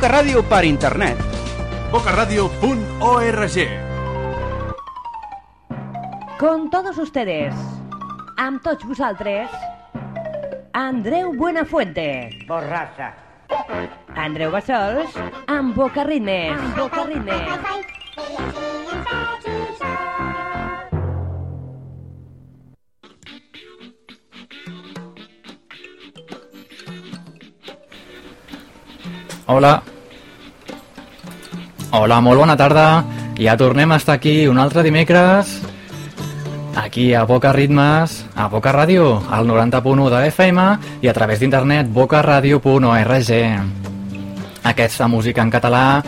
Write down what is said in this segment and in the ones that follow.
Boca Ràdio per internet. bocaradio.org Con todos ustedes, amb tots vosaltres, Andreu Buenafuente. Borrassa. Andreu Bassols, amb Boca Ritmes. Amb Boca Ritmes. Hola. Hola, molt bona tarda. Ja tornem a estar aquí un altre dimecres, aquí a Boca Ritmes, a Boca Ràdio, al 90.1 de FM i a través d'internet bocaradio.org. Aquesta música en català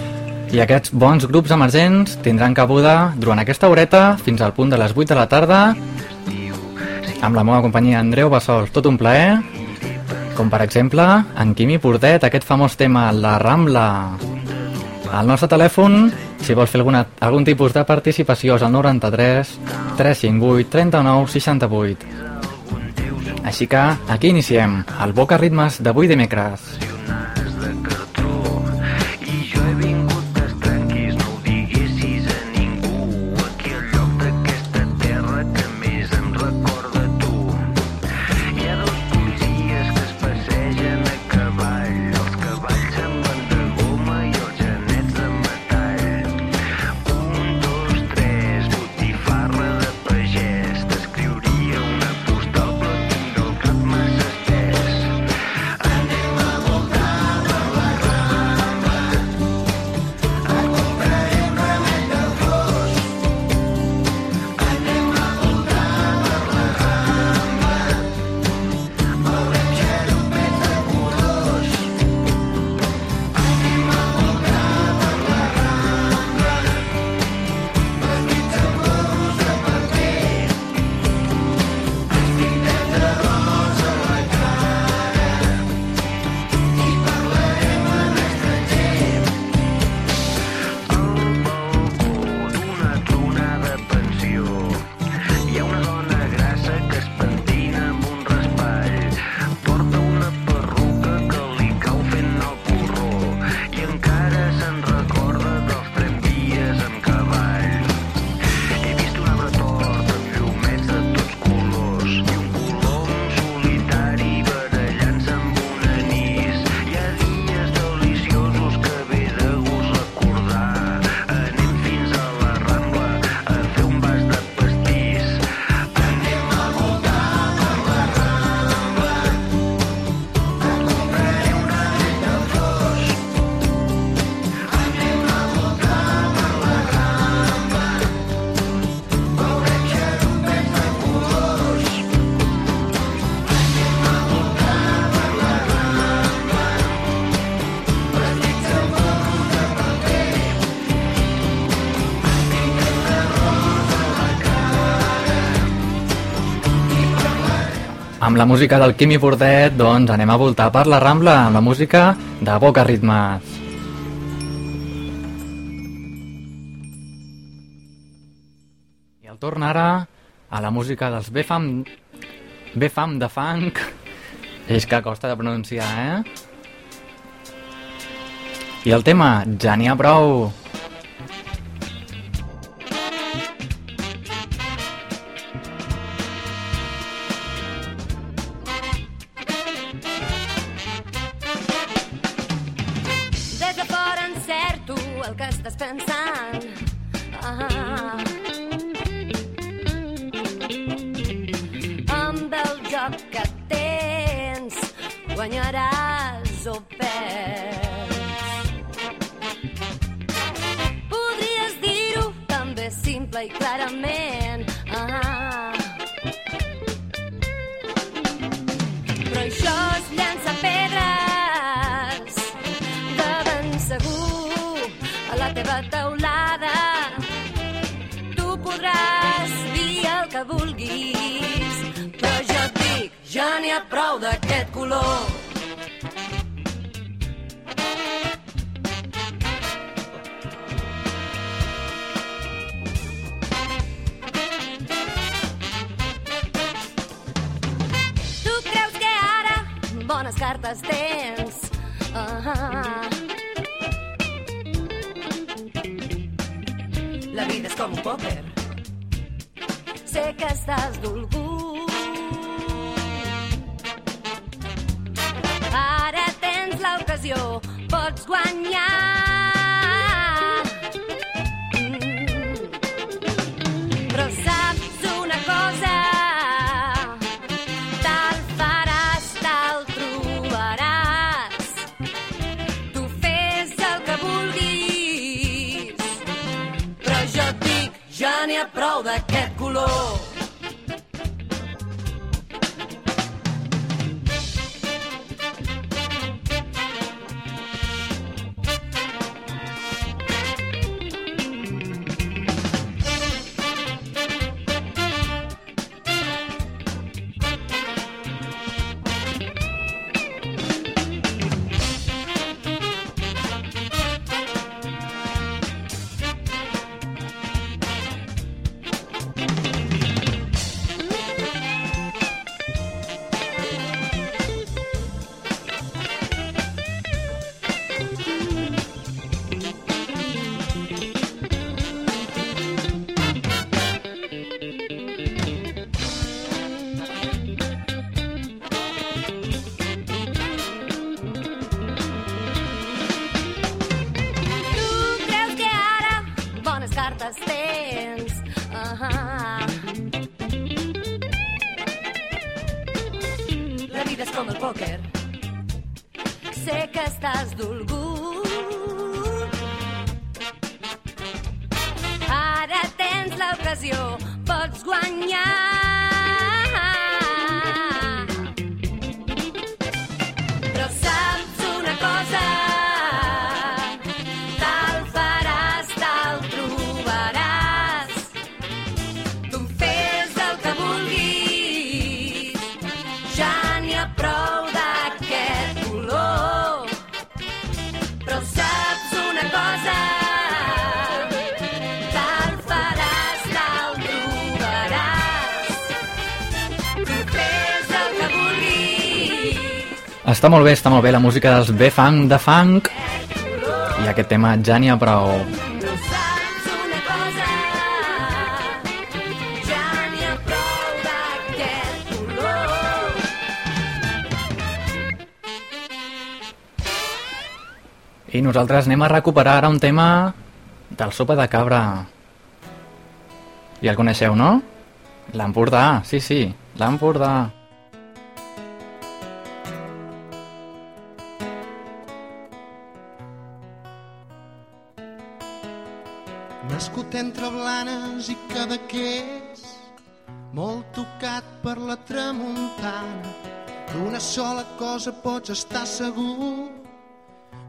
i aquests bons grups emergents tindran cabuda durant aquesta horeta fins al punt de les 8 de la tarda amb la meva companyia Andreu Bassols. Tot un plaer, com per exemple en Quimi Portet, aquest famós tema La Rambla. El nostre telèfon, si vols fer alguna, algun tipus de participació, és el 93 358 39 68. Així que aquí iniciem el Boca Ritmes d'avui dimecres. Amb la música del Quimi Portet, doncs anem a voltar per la Rambla amb la música de Boca Ritmes. I el torn ara a la música dels Befam... Befam de Funk. És que costa de pronunciar, eh? I el tema, ja n'hi ha prou. D'aquest Està molt bé, està molt bé la música dels B-Funk de Funk i aquest tema ja n'hi ha prou. I nosaltres anem a recuperar ara un tema del sopa de cabra. Ja el coneixeu, no? L'Empordà, sí, sí, l'Empordà. I Cadaqués, molt tocat per la tramuntana. D'una sola cosa pots estar segur,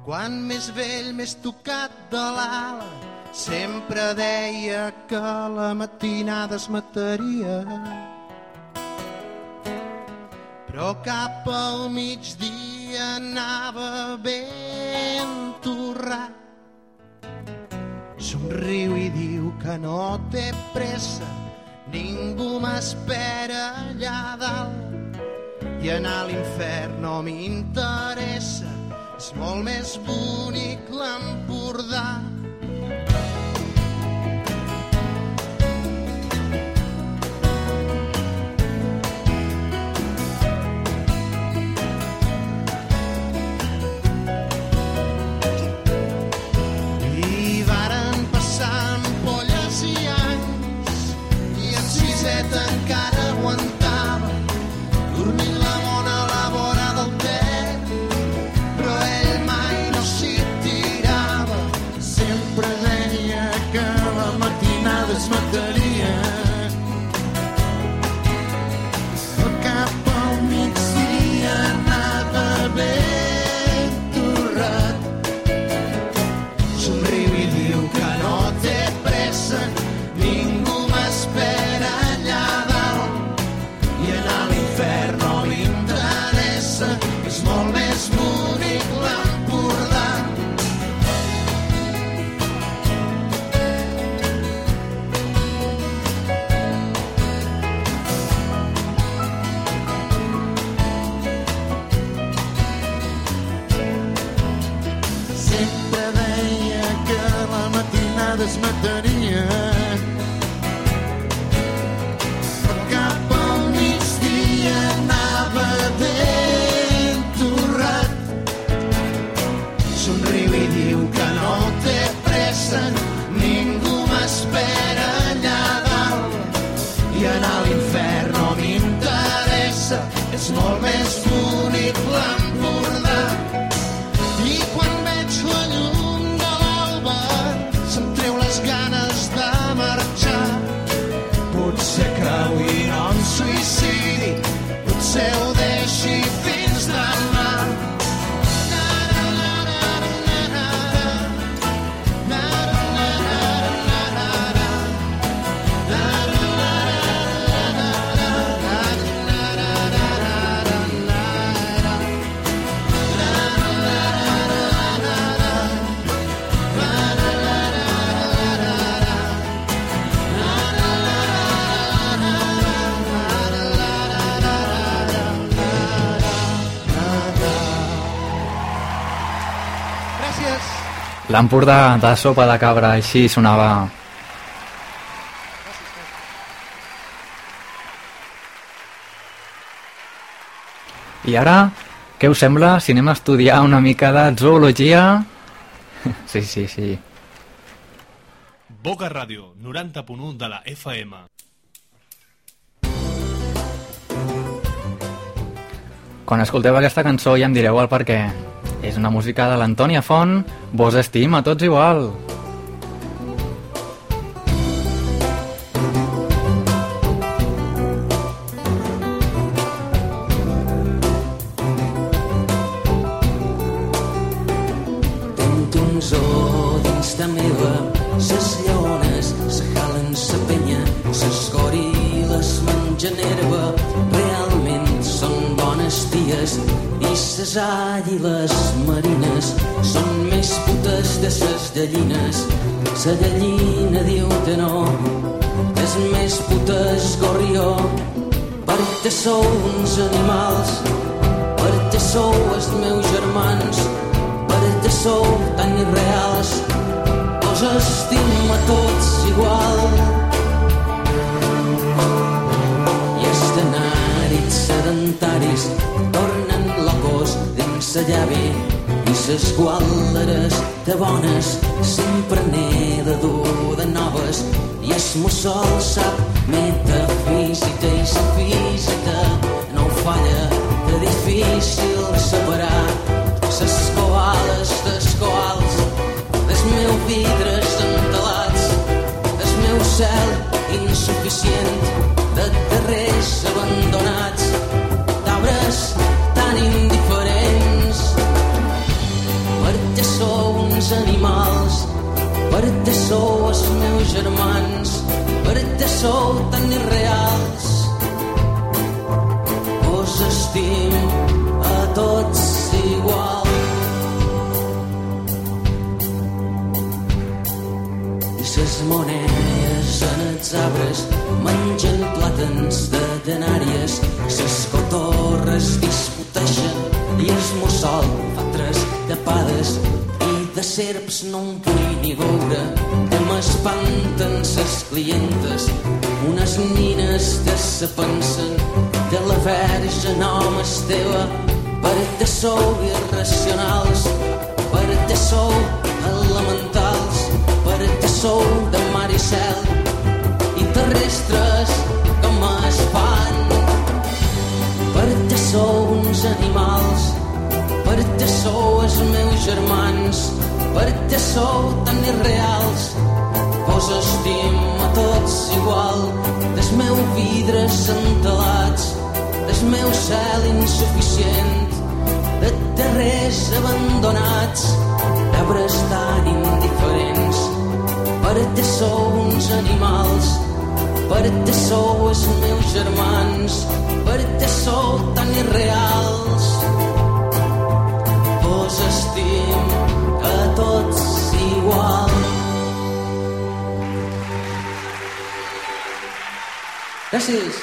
quan més vell, més tocat de l'ala, sempre deia que la matinada es mataria. Però cap al migdia anava ben torrat somriu i diu que no té pressa, ningú m'espera allà dalt i anar a l'infern no m'interessa, és molt més bonic l'Empordà. than L'Empordà de sopa de cabra, així sonava. I ara, què us sembla si anem a estudiar una mica de zoologia? Sí, sí, sí. Boca Ràdio, 90.1 de la FM. Quan escolteu aquesta cançó ja em direu el per què. És una música de l'Antònia Font, vos estim a tots igual. Sou uns animals, perquè sou els meus germans, perquè sou tan irreals, us estim a tots igual. I els denàrits sedentaris tornen locos dins la llavi i ses guàlleres de bones sempre n'he de dur de noves i el mussol sap meus germans perquè sou tan irreals. Us estim a tots igual. I ses monedes en els arbres mengen plàtans de denàries. Ses cotorres disputeixen i el mussol fa tres tapades de serps no en vull ni veure que m'espanten ses clientes. Unes nines que se pensen que la verge no és teva perquè sou irracionals perquè sou elementals perquè sou de mar i cel i terrestres com es fan perquè sou uns animals perquè sou els meus germans perquè sou tan irreals vos estim a tots igual. Des meu vidres entelats des meu cel insuficient de terrers abandonats d'arbres tan indiferents. Perquè sou uns animals perquè sou els meus germans perquè sou tan irreals. Vos estim a tots igual Gràcies.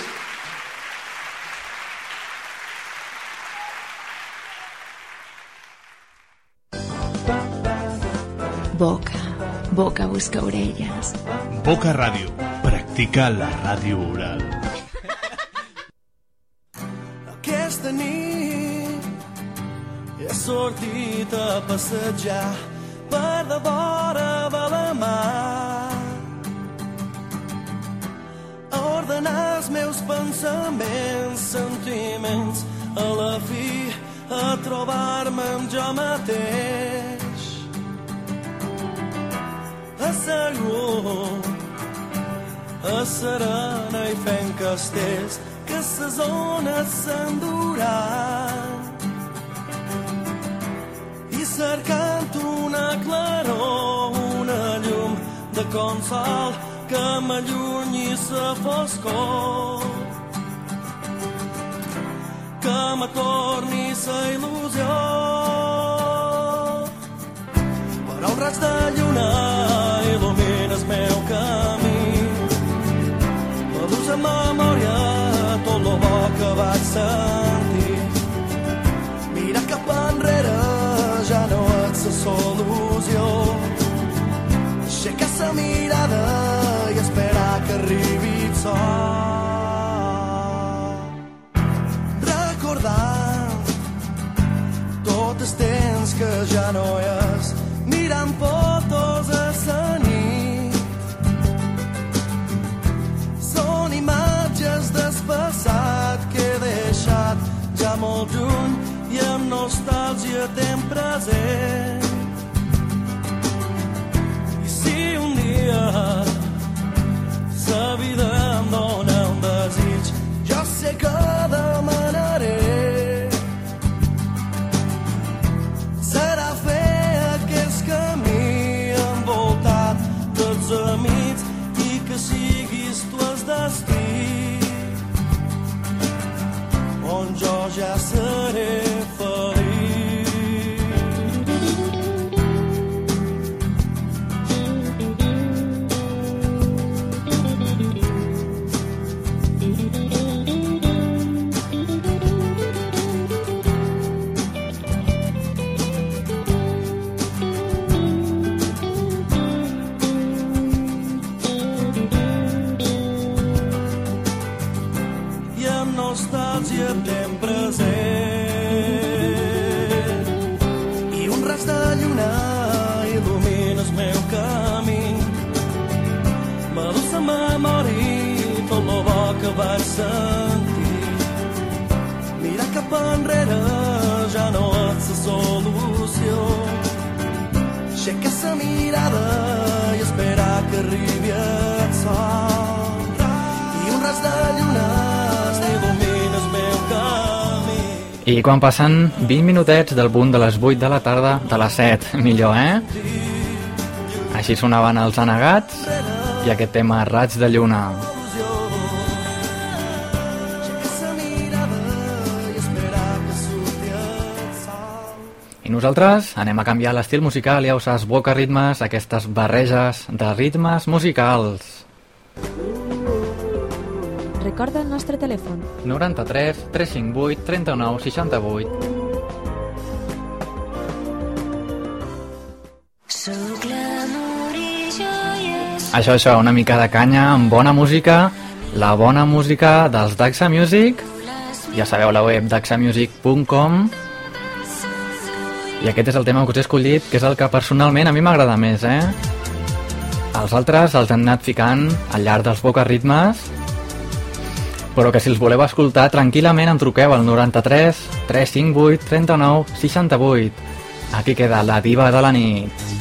Boca, boca busca orelles. Boca Ràdio, practica la ràdio oral. Sortit a passejar per de vora de la mar a ordenar els meus pensaments, sentiments, a la fi a trobar-me amb jo mateix. Assegut, a serena i fent castells que ses ones s'enduran cercant una claror, una llum de consol que m'allunyi sa foscor. Que me torni sa il·lusió. Però un raig de lluna il·lumina el meu camí. La dulce memòria tot lo bo que vaig sentir mirada i esperar que arribi el sol. Recordar tot el temps que ja no és, mirant fotos a la nit. Són imatges del passat que he deixat ja molt lluny i amb nostàlgia temps present. On jo Quan passen 20 minutets del punt de les 8 de la tarda, de les 7, millor, eh? Així sonaven els anegats i aquest tema Raig de Lluna. I nosaltres anem a canviar l'estil musical, ja ho saps, boca ritmes, aquestes barreges de ritmes musicals. Nostre telèfon. 93 358 39 68 Sóc l'amor i jo i és. Això, això, una mica de canya amb bona música, la bona música dels Daxa Music, ja sabeu la web daxamusic.com i aquest és el tema que us he escollit, que és el que personalment a mi m'agrada més, eh? Els altres els han anat ficant al llarg dels Boca Ritmes, però que si els voleu escoltar tranquil·lament em truqueu al 93 358 39 68. Aquí queda la diva de la nit.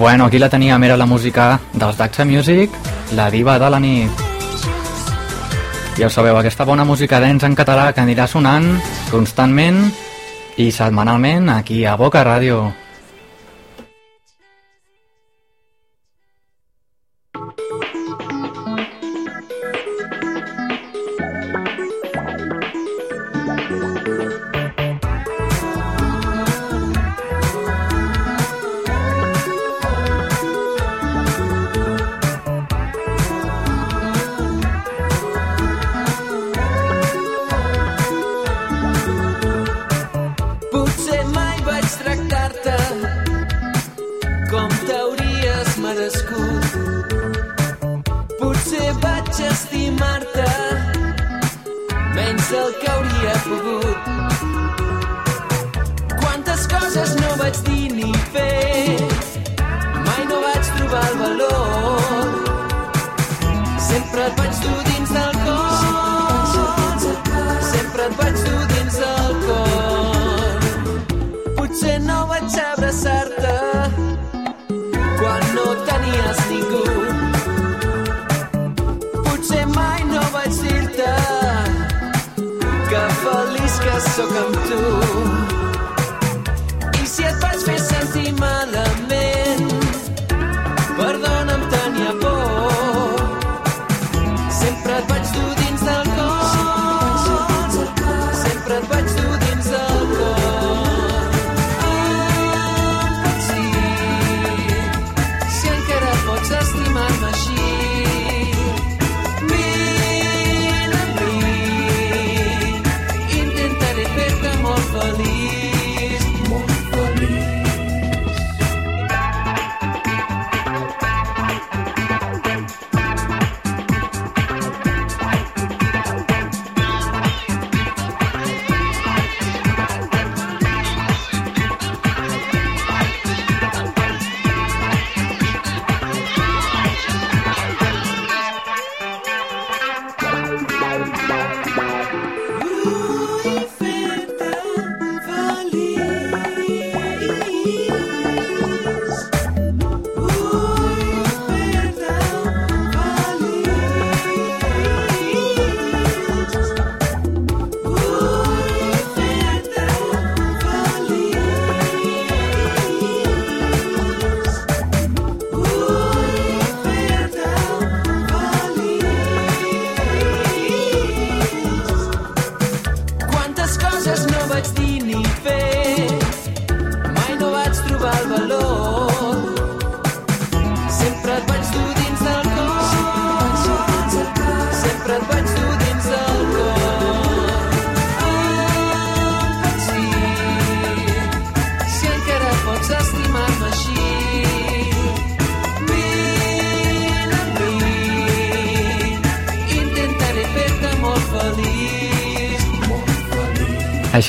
Bueno, aquí la teníem, era la música dels Daxa Music, la diva de la nit. Ja ho sabeu, aquesta bona música dents en català que anirà sonant constantment i setmanalment aquí a Boca Ràdio.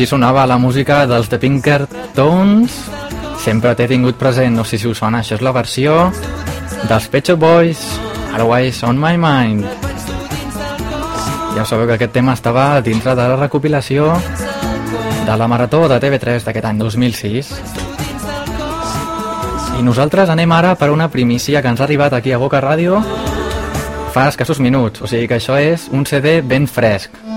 Així sonava la música dels The Pinkertons. Sempre t'he tingut present, no sé si us sona, això és la versió dels Pet Shop Boys, Always on my mind. Ja sabeu que aquest tema estava dintre de la recopilació de la Marató de TV3 d'aquest any 2006. I nosaltres anem ara per una primícia que ens ha arribat aquí a Boca Ràdio fa escassos minuts, o sigui que això és un CD ben fresc.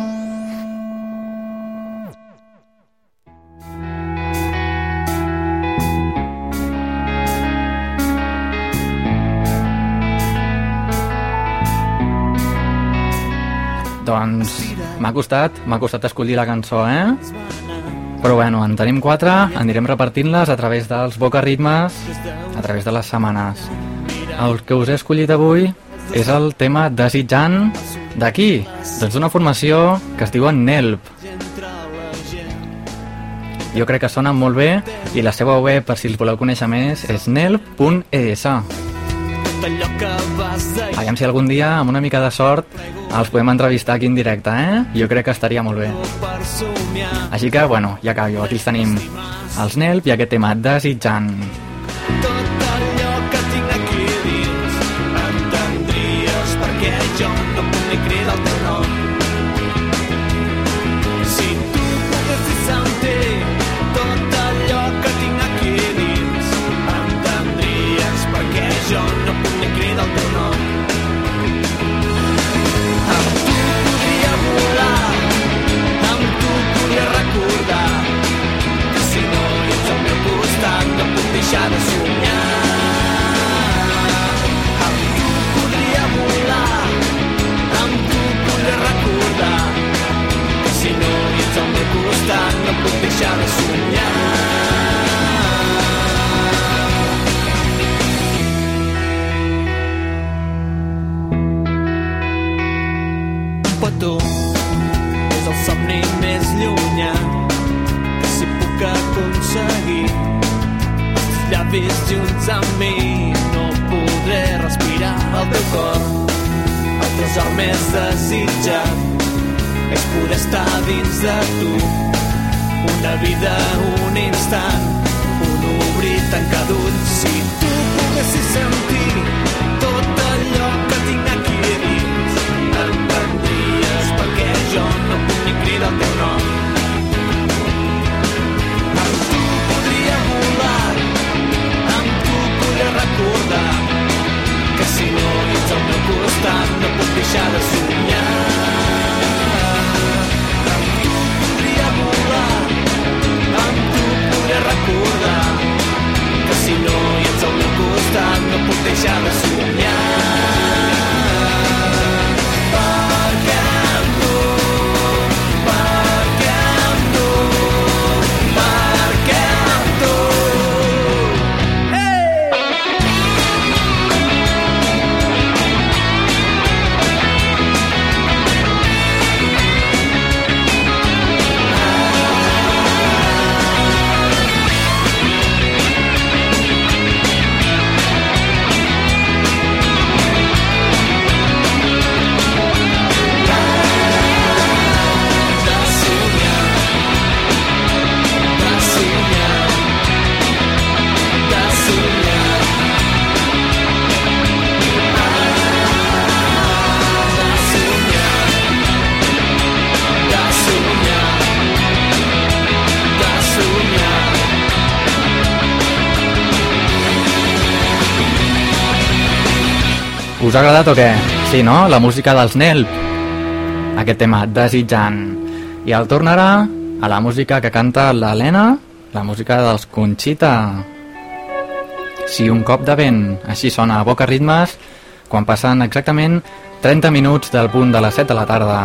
Doncs m'ha costat, m'ha costat escollir la cançó, eh? Però bueno, en tenim quatre, anirem repartint-les a través dels Boca Ritmes, a través de les setmanes. El que us he escollit avui és el tema Desitjant d'aquí, doncs d'una formació que es diuen NELP. Jo crec que sona molt bé i la seva web, per si els voleu conèixer més, és nelp.es. allò que vas dir Aviam si algun dia, amb una mica de sort, els podem entrevistar aquí en directe, eh? Jo crec que estaria molt bé. Així que, bueno, ja acabo. Aquí els tenim. Els NELP i aquest tema Desitjant. Llavis junts amb mi. No podré respirar. El teu cor el tresor més desitjat és poder estar dins de tu. Una vida, un instant un obrir tancar d'ulls. Si tu poguessis sentir tot allò que tinc aquí dins entendries perquè jo no puc ni cridar el teu nom recordar que si no ets al meu costat no puc deixar de somiar. Amb tu podria volar amb tu podré recordar que si no ets al meu costat no puc deixar de somiar Us ha agradat o què? Sí, no? La música dels Nelp. Aquest tema, Desitjant. I el tornarà a la música que canta l'Helena, la música dels Conxita. Sí, un cop de vent. Així sona a Boca Ritmes quan passen exactament 30 minuts del punt de les 7 de la tarda.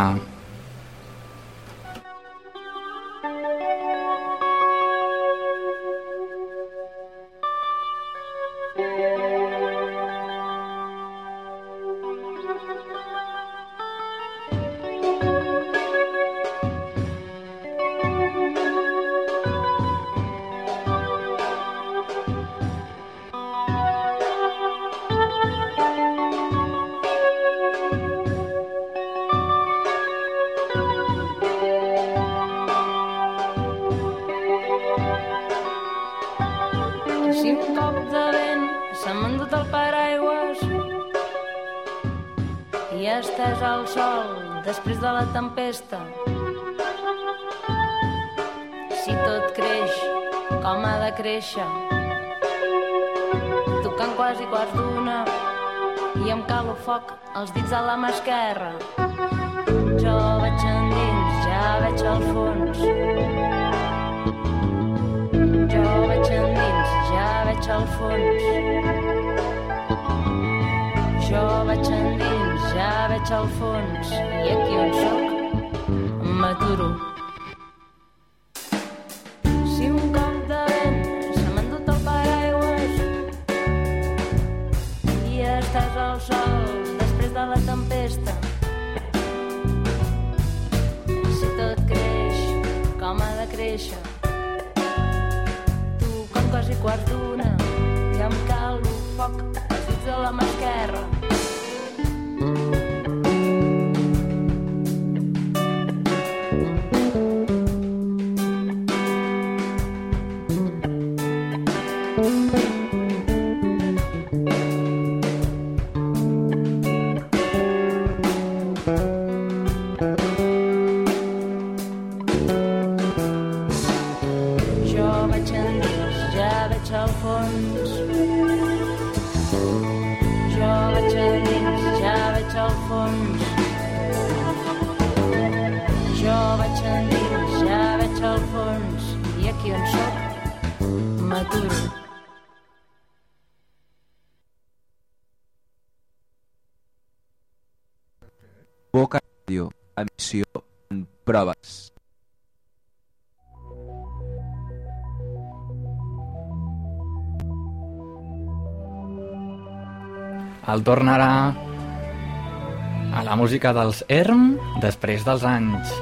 El tornarà a la música dels ERM després dels anys.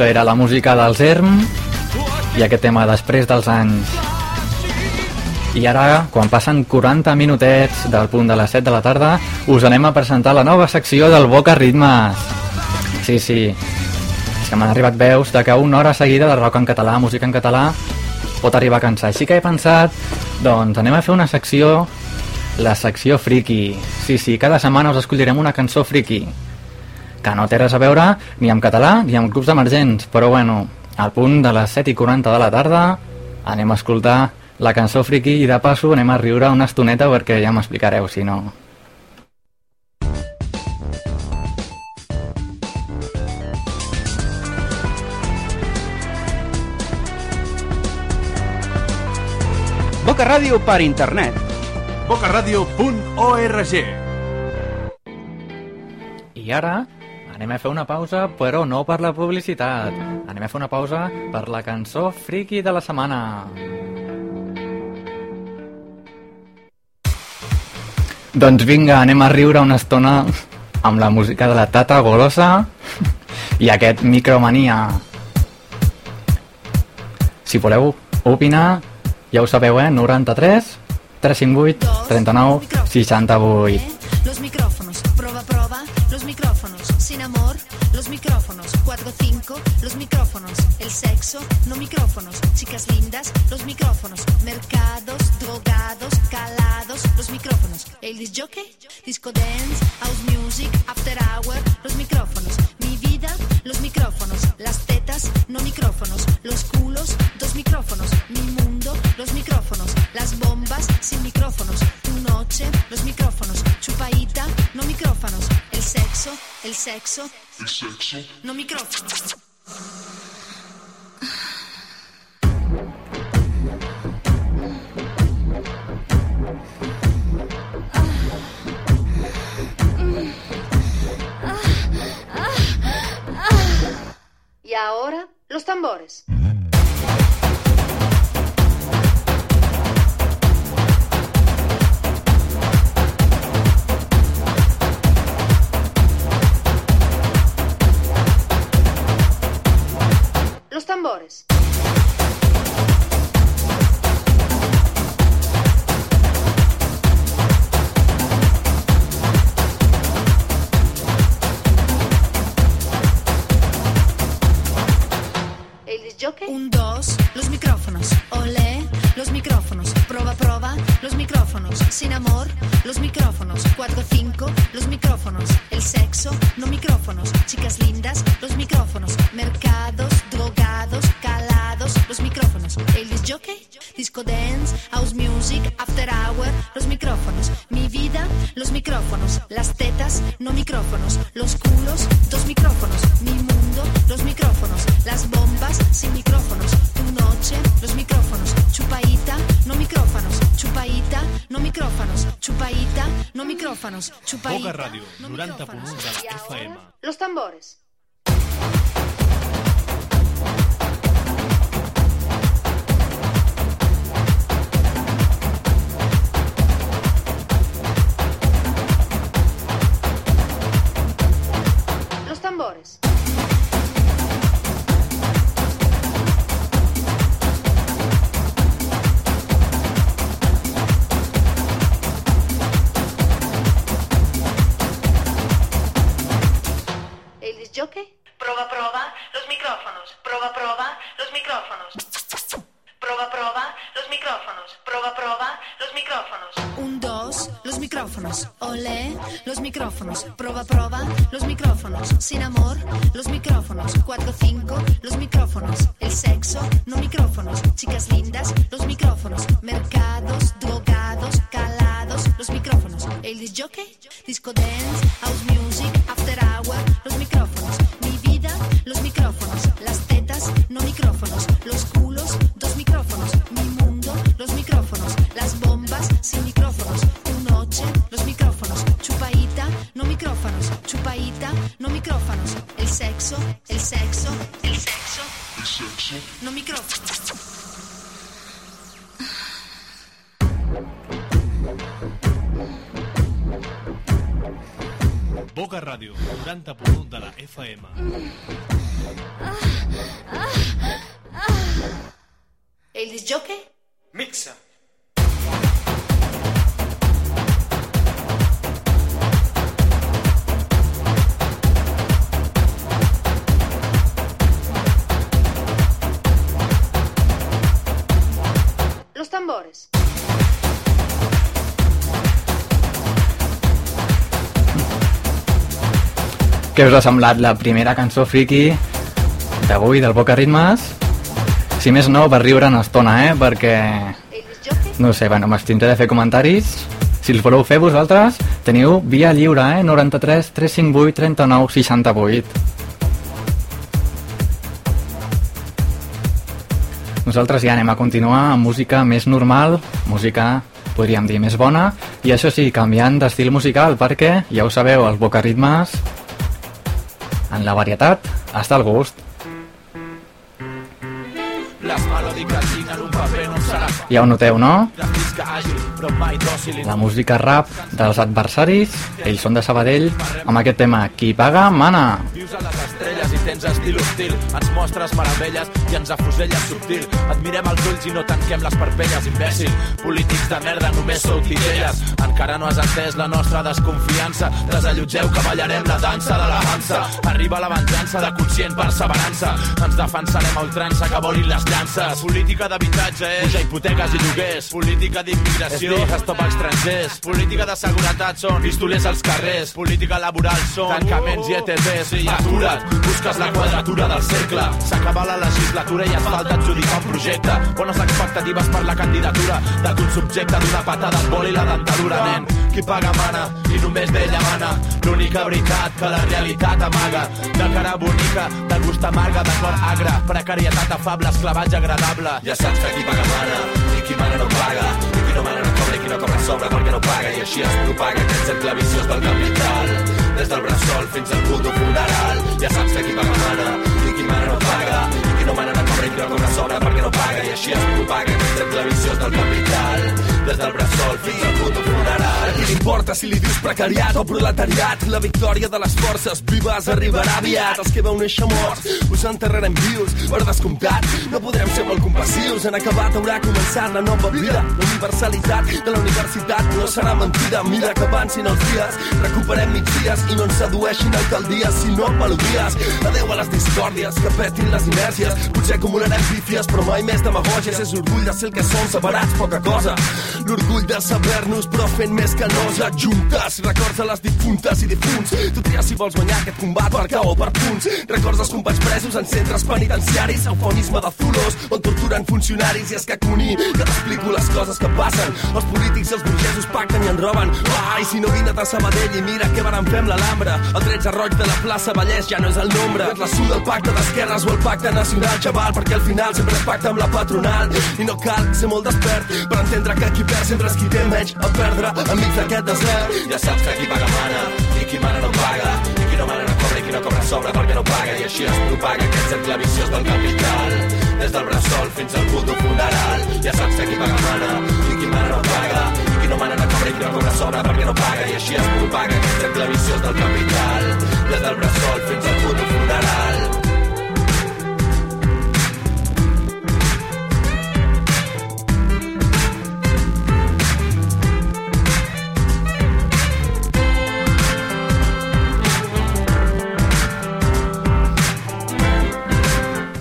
Això era la música del CERM i aquest tema després dels anys. I ara, quan passen 40 minutets del punt de les 7 de la tarda, us anem a presentar la nova secció del Boca Ritmes. Sí, sí, és que m'han arribat veus de que una hora seguida de rock en català, música en català, pot arribar a cansar. Així que he pensat, doncs anem a fer una secció, la secció friki. Sí, sí, cada setmana us escollirem una cançó friki que no té res a veure ni amb català ni amb grups emergents, però bueno, al punt de les 7 i 40 de la tarda anem a escoltar la cançó friki i de passo anem a riure una estoneta perquè ja m'explicareu si no. Boca Ràdio per internet. bocaradio.org I ara anem a fer una pausa, però no per la publicitat. Anem a fer una pausa per la cançó friki de la setmana. Doncs vinga, anem a riure una estona amb la música de la Tata Golosa i aquest Micromania. Si voleu opinar, ja ho sabeu, eh? 93 358 39 68. Sin amor, los micrófonos, 4, 5, los micrófonos. El sexo, no micrófonos. Chicas lindas, los micrófonos. Mercados, drogados, calados, los micrófonos. El disc jockey, disco dance, house music, after hour, los micrófonos. Mi vida, los micrófonos. Las tetas, no micrófonos. Los culos, dos micrófonos. Mi mundo, los micrófonos. Las bombas, sin micrófonos. Tu noche, los micrófonos. Il sexo? Il sesso? Non microfono. Y ahora, los tambores. 90.1 micrófonos. de Y la ahora, FM. Los tambores. Què us ha semblat la primera cançó friki d'avui del Boca Ritmes? Si més no, per riure una estona, eh? Perquè... No sé, bueno, m'abstindré de fer comentaris. Si els voleu fer vosaltres, teniu via lliure, eh? 93 358 39 68. Nosaltres ja anem a continuar amb música més normal, música, podríem dir, més bona, i això sí, canviant d'estil musical, perquè, ja ho sabeu, els bocaritmes, en la varietat, està el gust. Les melòdiques signen un paper serà Ja ho noteu, no? La música rap dels adversaris, ells són de Sabadell, amb aquest tema Qui paga, mana. Vius a les estrelles i tens estil hostil. Ens mostres meravelles i ens afuselles subtil. Et mirem als ulls i no tanquem les parpelles, imbècil. Polítics de merda, només sou titelles. Encara no has entès la nostra desconfiança. Desallotgeu que ballarem la dansa de la Hansa. Arriba la venjança de conscient perseverança. Ens defensarem a ultrança que volin les llances. Política d'habitatge és pujar hipoteques i lloguers. Política d'immigració és dir stop a estrangers. Política de seguretat són pistolers als carrers. Política laboral són tancaments i ETPs. Sí, atura't, busques la quadratura del cercle. S'acaba la legislatura i es falta adjudicar un projecte. Bones expectatives per la candidatura de tu subjecte d'una patada al vol i la dentadura, nen. Qui paga mana i només d'ella mana. L'única veritat que la realitat amaga. De cara bonica, de gust amarga, de cor agre. Precarietat afable, esclavatge agradable. Ja saps que qui paga mana i qui mana no paga. I qui no mana no cobra i qui no cobra sobra perquè no paga. I així es propaga aquest cercle viciós del capital. Des del bressol fins al puto funeral. Ja saps que qui paga mana i qui mana no paga. I qui no mana no cobra i no cobra sobra perquè no paga. I així es propaga aquest cercle viciós del capital. Des del bressol fins al puto funeral. Qui importa si li dius precariat o proletariat? La victòria de les forces vives arribarà aviat. Els que veu néixer morts us enterrarem vius. Per descomptat, no podrem ser molt compassius. En acabat haurà començat la nova vida. La universalitat de la universitat no serà mentida. Mira que avancin els dies, recuperem migdies i no ens sedueixin alcaldies, sinó melodies. Adeu a les discòrdies, que petin les inèrcies. Potser acumularem pífies, però mai més demagògies. És orgull de ser el que som, separats, poca cosa. L'orgull de saber-nos, però fent més que nos adjuntes. Records a les difuntes i difunts. Tu tries si vols guanyar aquest combat per o per punts. Records els companys presos en centres penitenciaris. Eufonisme de Zulos, on torturen funcionaris. I que Cuní, que t'explico les coses que passen. Els polítics i els burgesos pacten i en roben. Ai, si no vine a Sabadell i mira què varen fer amb l'Alhambra. El 13 roig de la plaça Vallès ja no és el nombre. És la sud del pacte d'esquerres o el pacte nacional, xaval, perquè al final sempre es pacta amb la patronal. I no cal ser molt despert per entendre que qui perd sempre és qui té menys a perdre enmig d'aquest desert. Ja saps que qui paga mana i qui mana no paga. I qui no mana no cobra i qui no cobra sobra perquè no paga. I així es propaga aquest cercle viciós del capital. Des del bressol fins al puto funeral. Ja saps que qui paga mana i qui mana no paga. I qui no mana no cobra i qui no cobra sobra perquè no paga. I així es propaga aquest cercle viciós del capital. Des del bressol fins al puto funeral.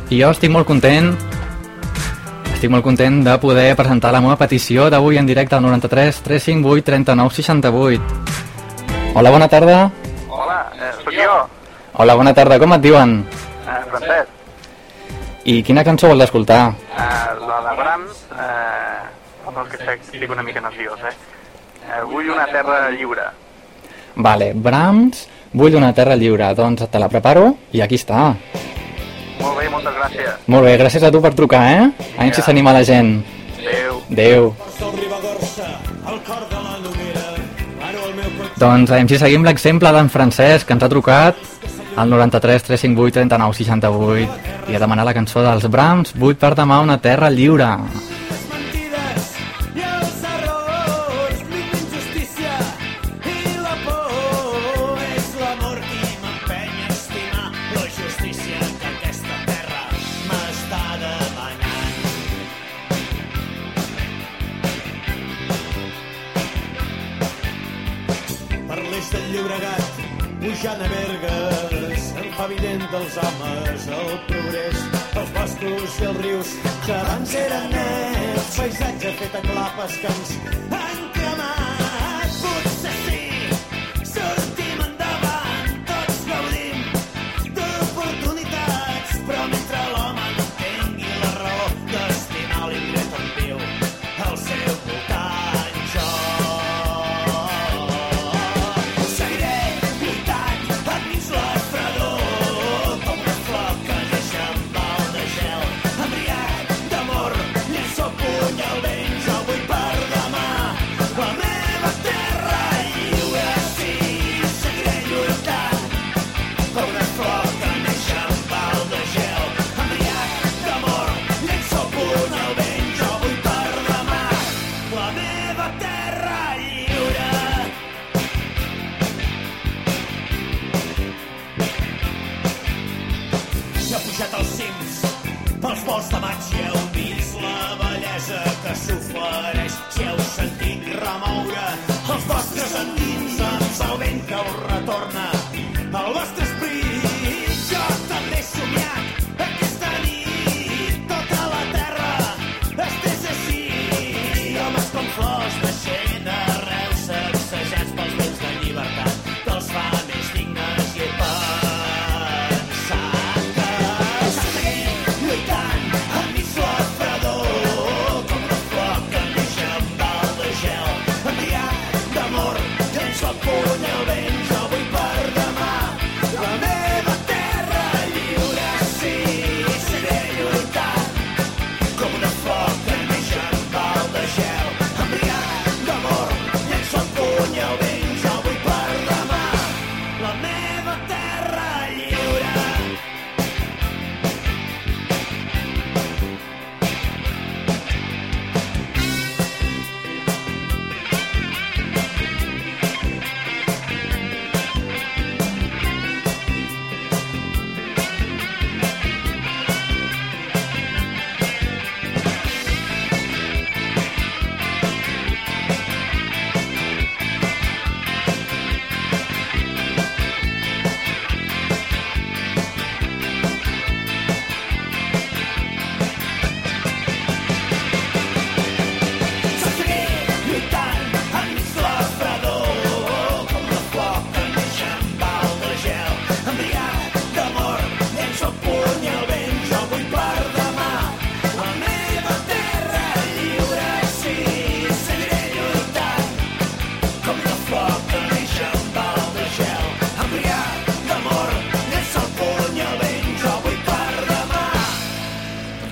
I jo estic molt content estic molt content de poder presentar la meva petició d'avui en directe al 93 358 39 68 Hola, bona tarda Hola, eh, sóc jo, Hola, bona tarda, com et diuen? eh, Francesc. I quina cançó vols escoltar? Eh, la de Brahms, eh, perdó, que estic una mica nerviós, eh? eh? Vull una terra lliure. Vale, Brahms, vull una terra lliure Doncs te la preparo i aquí està Molt bé, moltes gràcies. Molt bé, gràcies a tu per trucar, eh? A veure si s'anima la gent Adéu. Adéu Doncs a veure si seguim l'exemple d'en Francesc que ens ha trucat al 93 358 39 68 i a demanar la cançó dels Brahms Vull per demà una terra lliure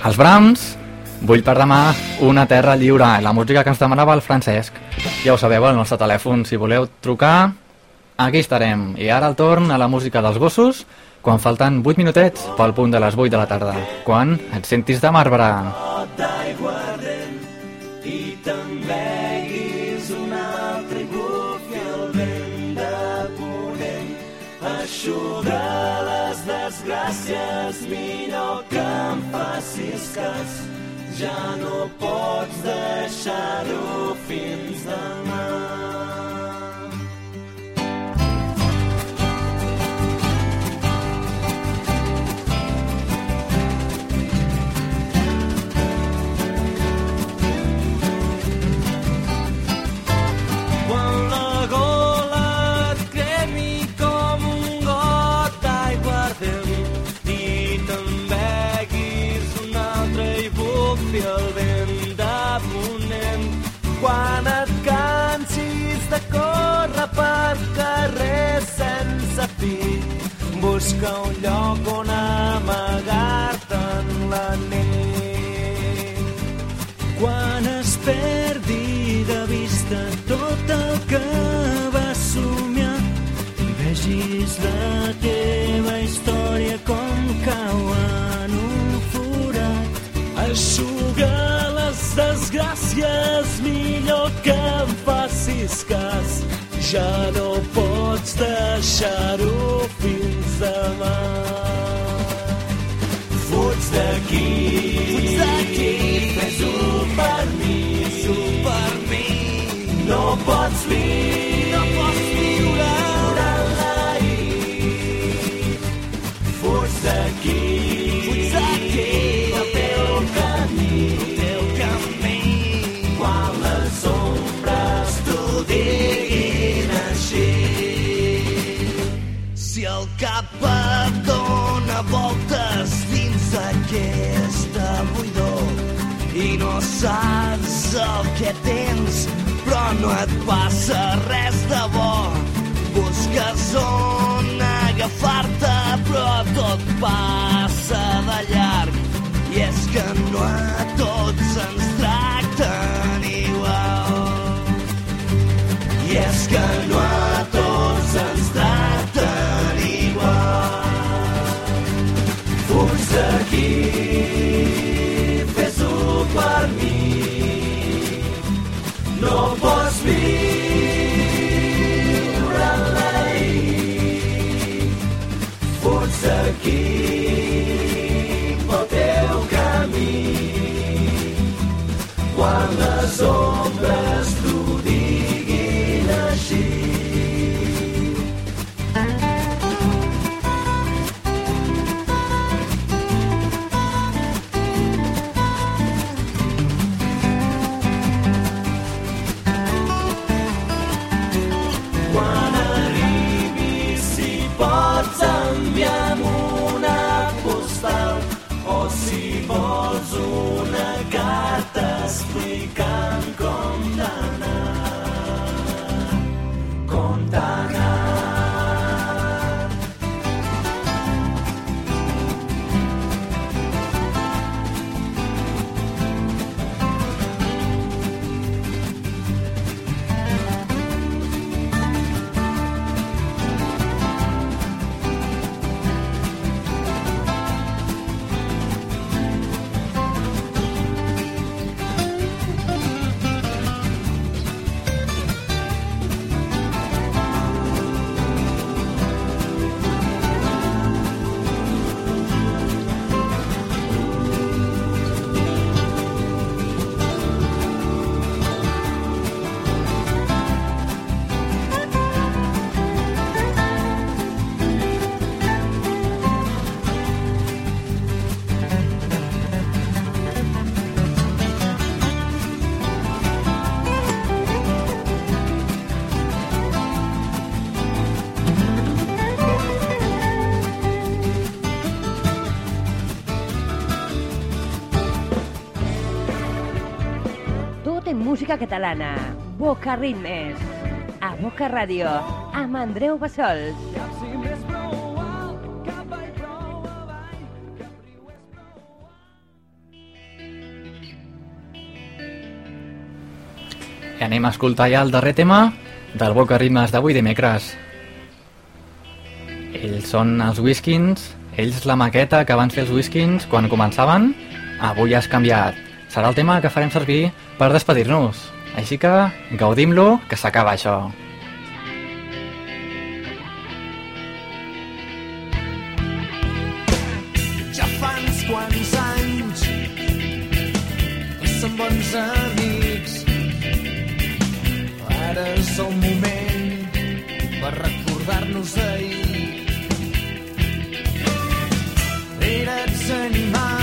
Els Brahms, vull per demà una terra lliure, la música que ens demanava el Francesc. Ja ho sabeu, el nostre telèfon, si voleu trucar, aquí estarem. I ara el torn a la música dels gossos, quan falten 8 minutets pel punt de les 8 de la tarda, quan et sentis de marbre. Desgràcies millor que em facis cas. Ja no pots deixar-ho fins demà busca un lloc on amagar-te en la nit quan es perdi de vista tot el que vas somiar i vegis la teva història com cau en un forat. Eixuga les desgràcies millor que em facis cas. Ja no pots deixar-ho fins demà. Fuig d'aquí, fuig d'aquí, fes-ho per mi, fes-ho per mi. No pots viure, voltes dins d'aquesta buidor i no saps el que tens, però no et passa res de bo. Busques on agafar-te, però tot passa de llarg. I és que no a tots ens tracten igual. I és que no a cuando las sombras música catalana, Boca Ritmes, a Boca Ràdio, amb Andreu Bassols. I anem a escoltar ja el darrer tema del Boca Ritmes d'avui dimecres. Ells són els Whiskins, ells la maqueta que van fer els Whiskins quan començaven, avui has canviat. Serà el tema que farem servir per despedir-nos. Així que gaudim-lo, que s'acaba això. Ja fans quants anys que som bons amics Ara és el moment per recordar-nos d'ahir Eres animal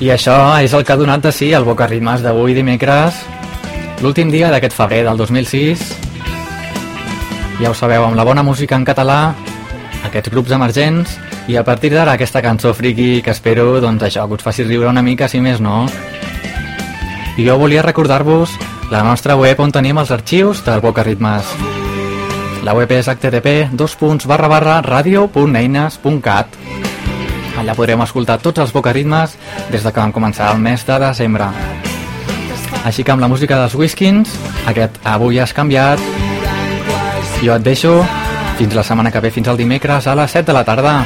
I això és el que ha donat de sí el Boca Ritmes d'avui dimecres, l'últim dia d'aquest febrer del 2006. Ja ho sabeu, amb la bona música en català, aquests grups emergents, i a partir d'ara aquesta cançó friki que espero doncs això, que us faci riure una mica, si més no. I jo volia recordar-vos la nostra web on tenim els arxius del Boca Ritmes. La web és http radio.eines.cat Allà podrem escoltar tots els bocaritmes des de que vam començar el mes de desembre. Així que amb la música dels Whiskins, aquest Avui has canviat, jo et deixo fins la setmana que ve, fins al dimecres a les 7 de la tarda.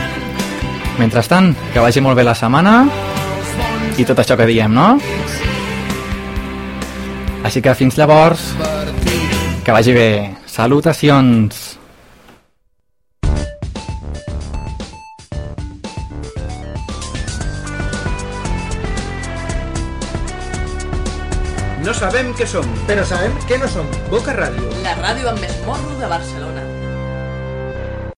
Mentrestant, que vagi molt bé la setmana i tot això que diem, no? Així que fins llavors, que vagi bé. Salutacions! Sabem què som, però sabem què no som. Boca Ràdio. La ràdio amb més de Barcelona.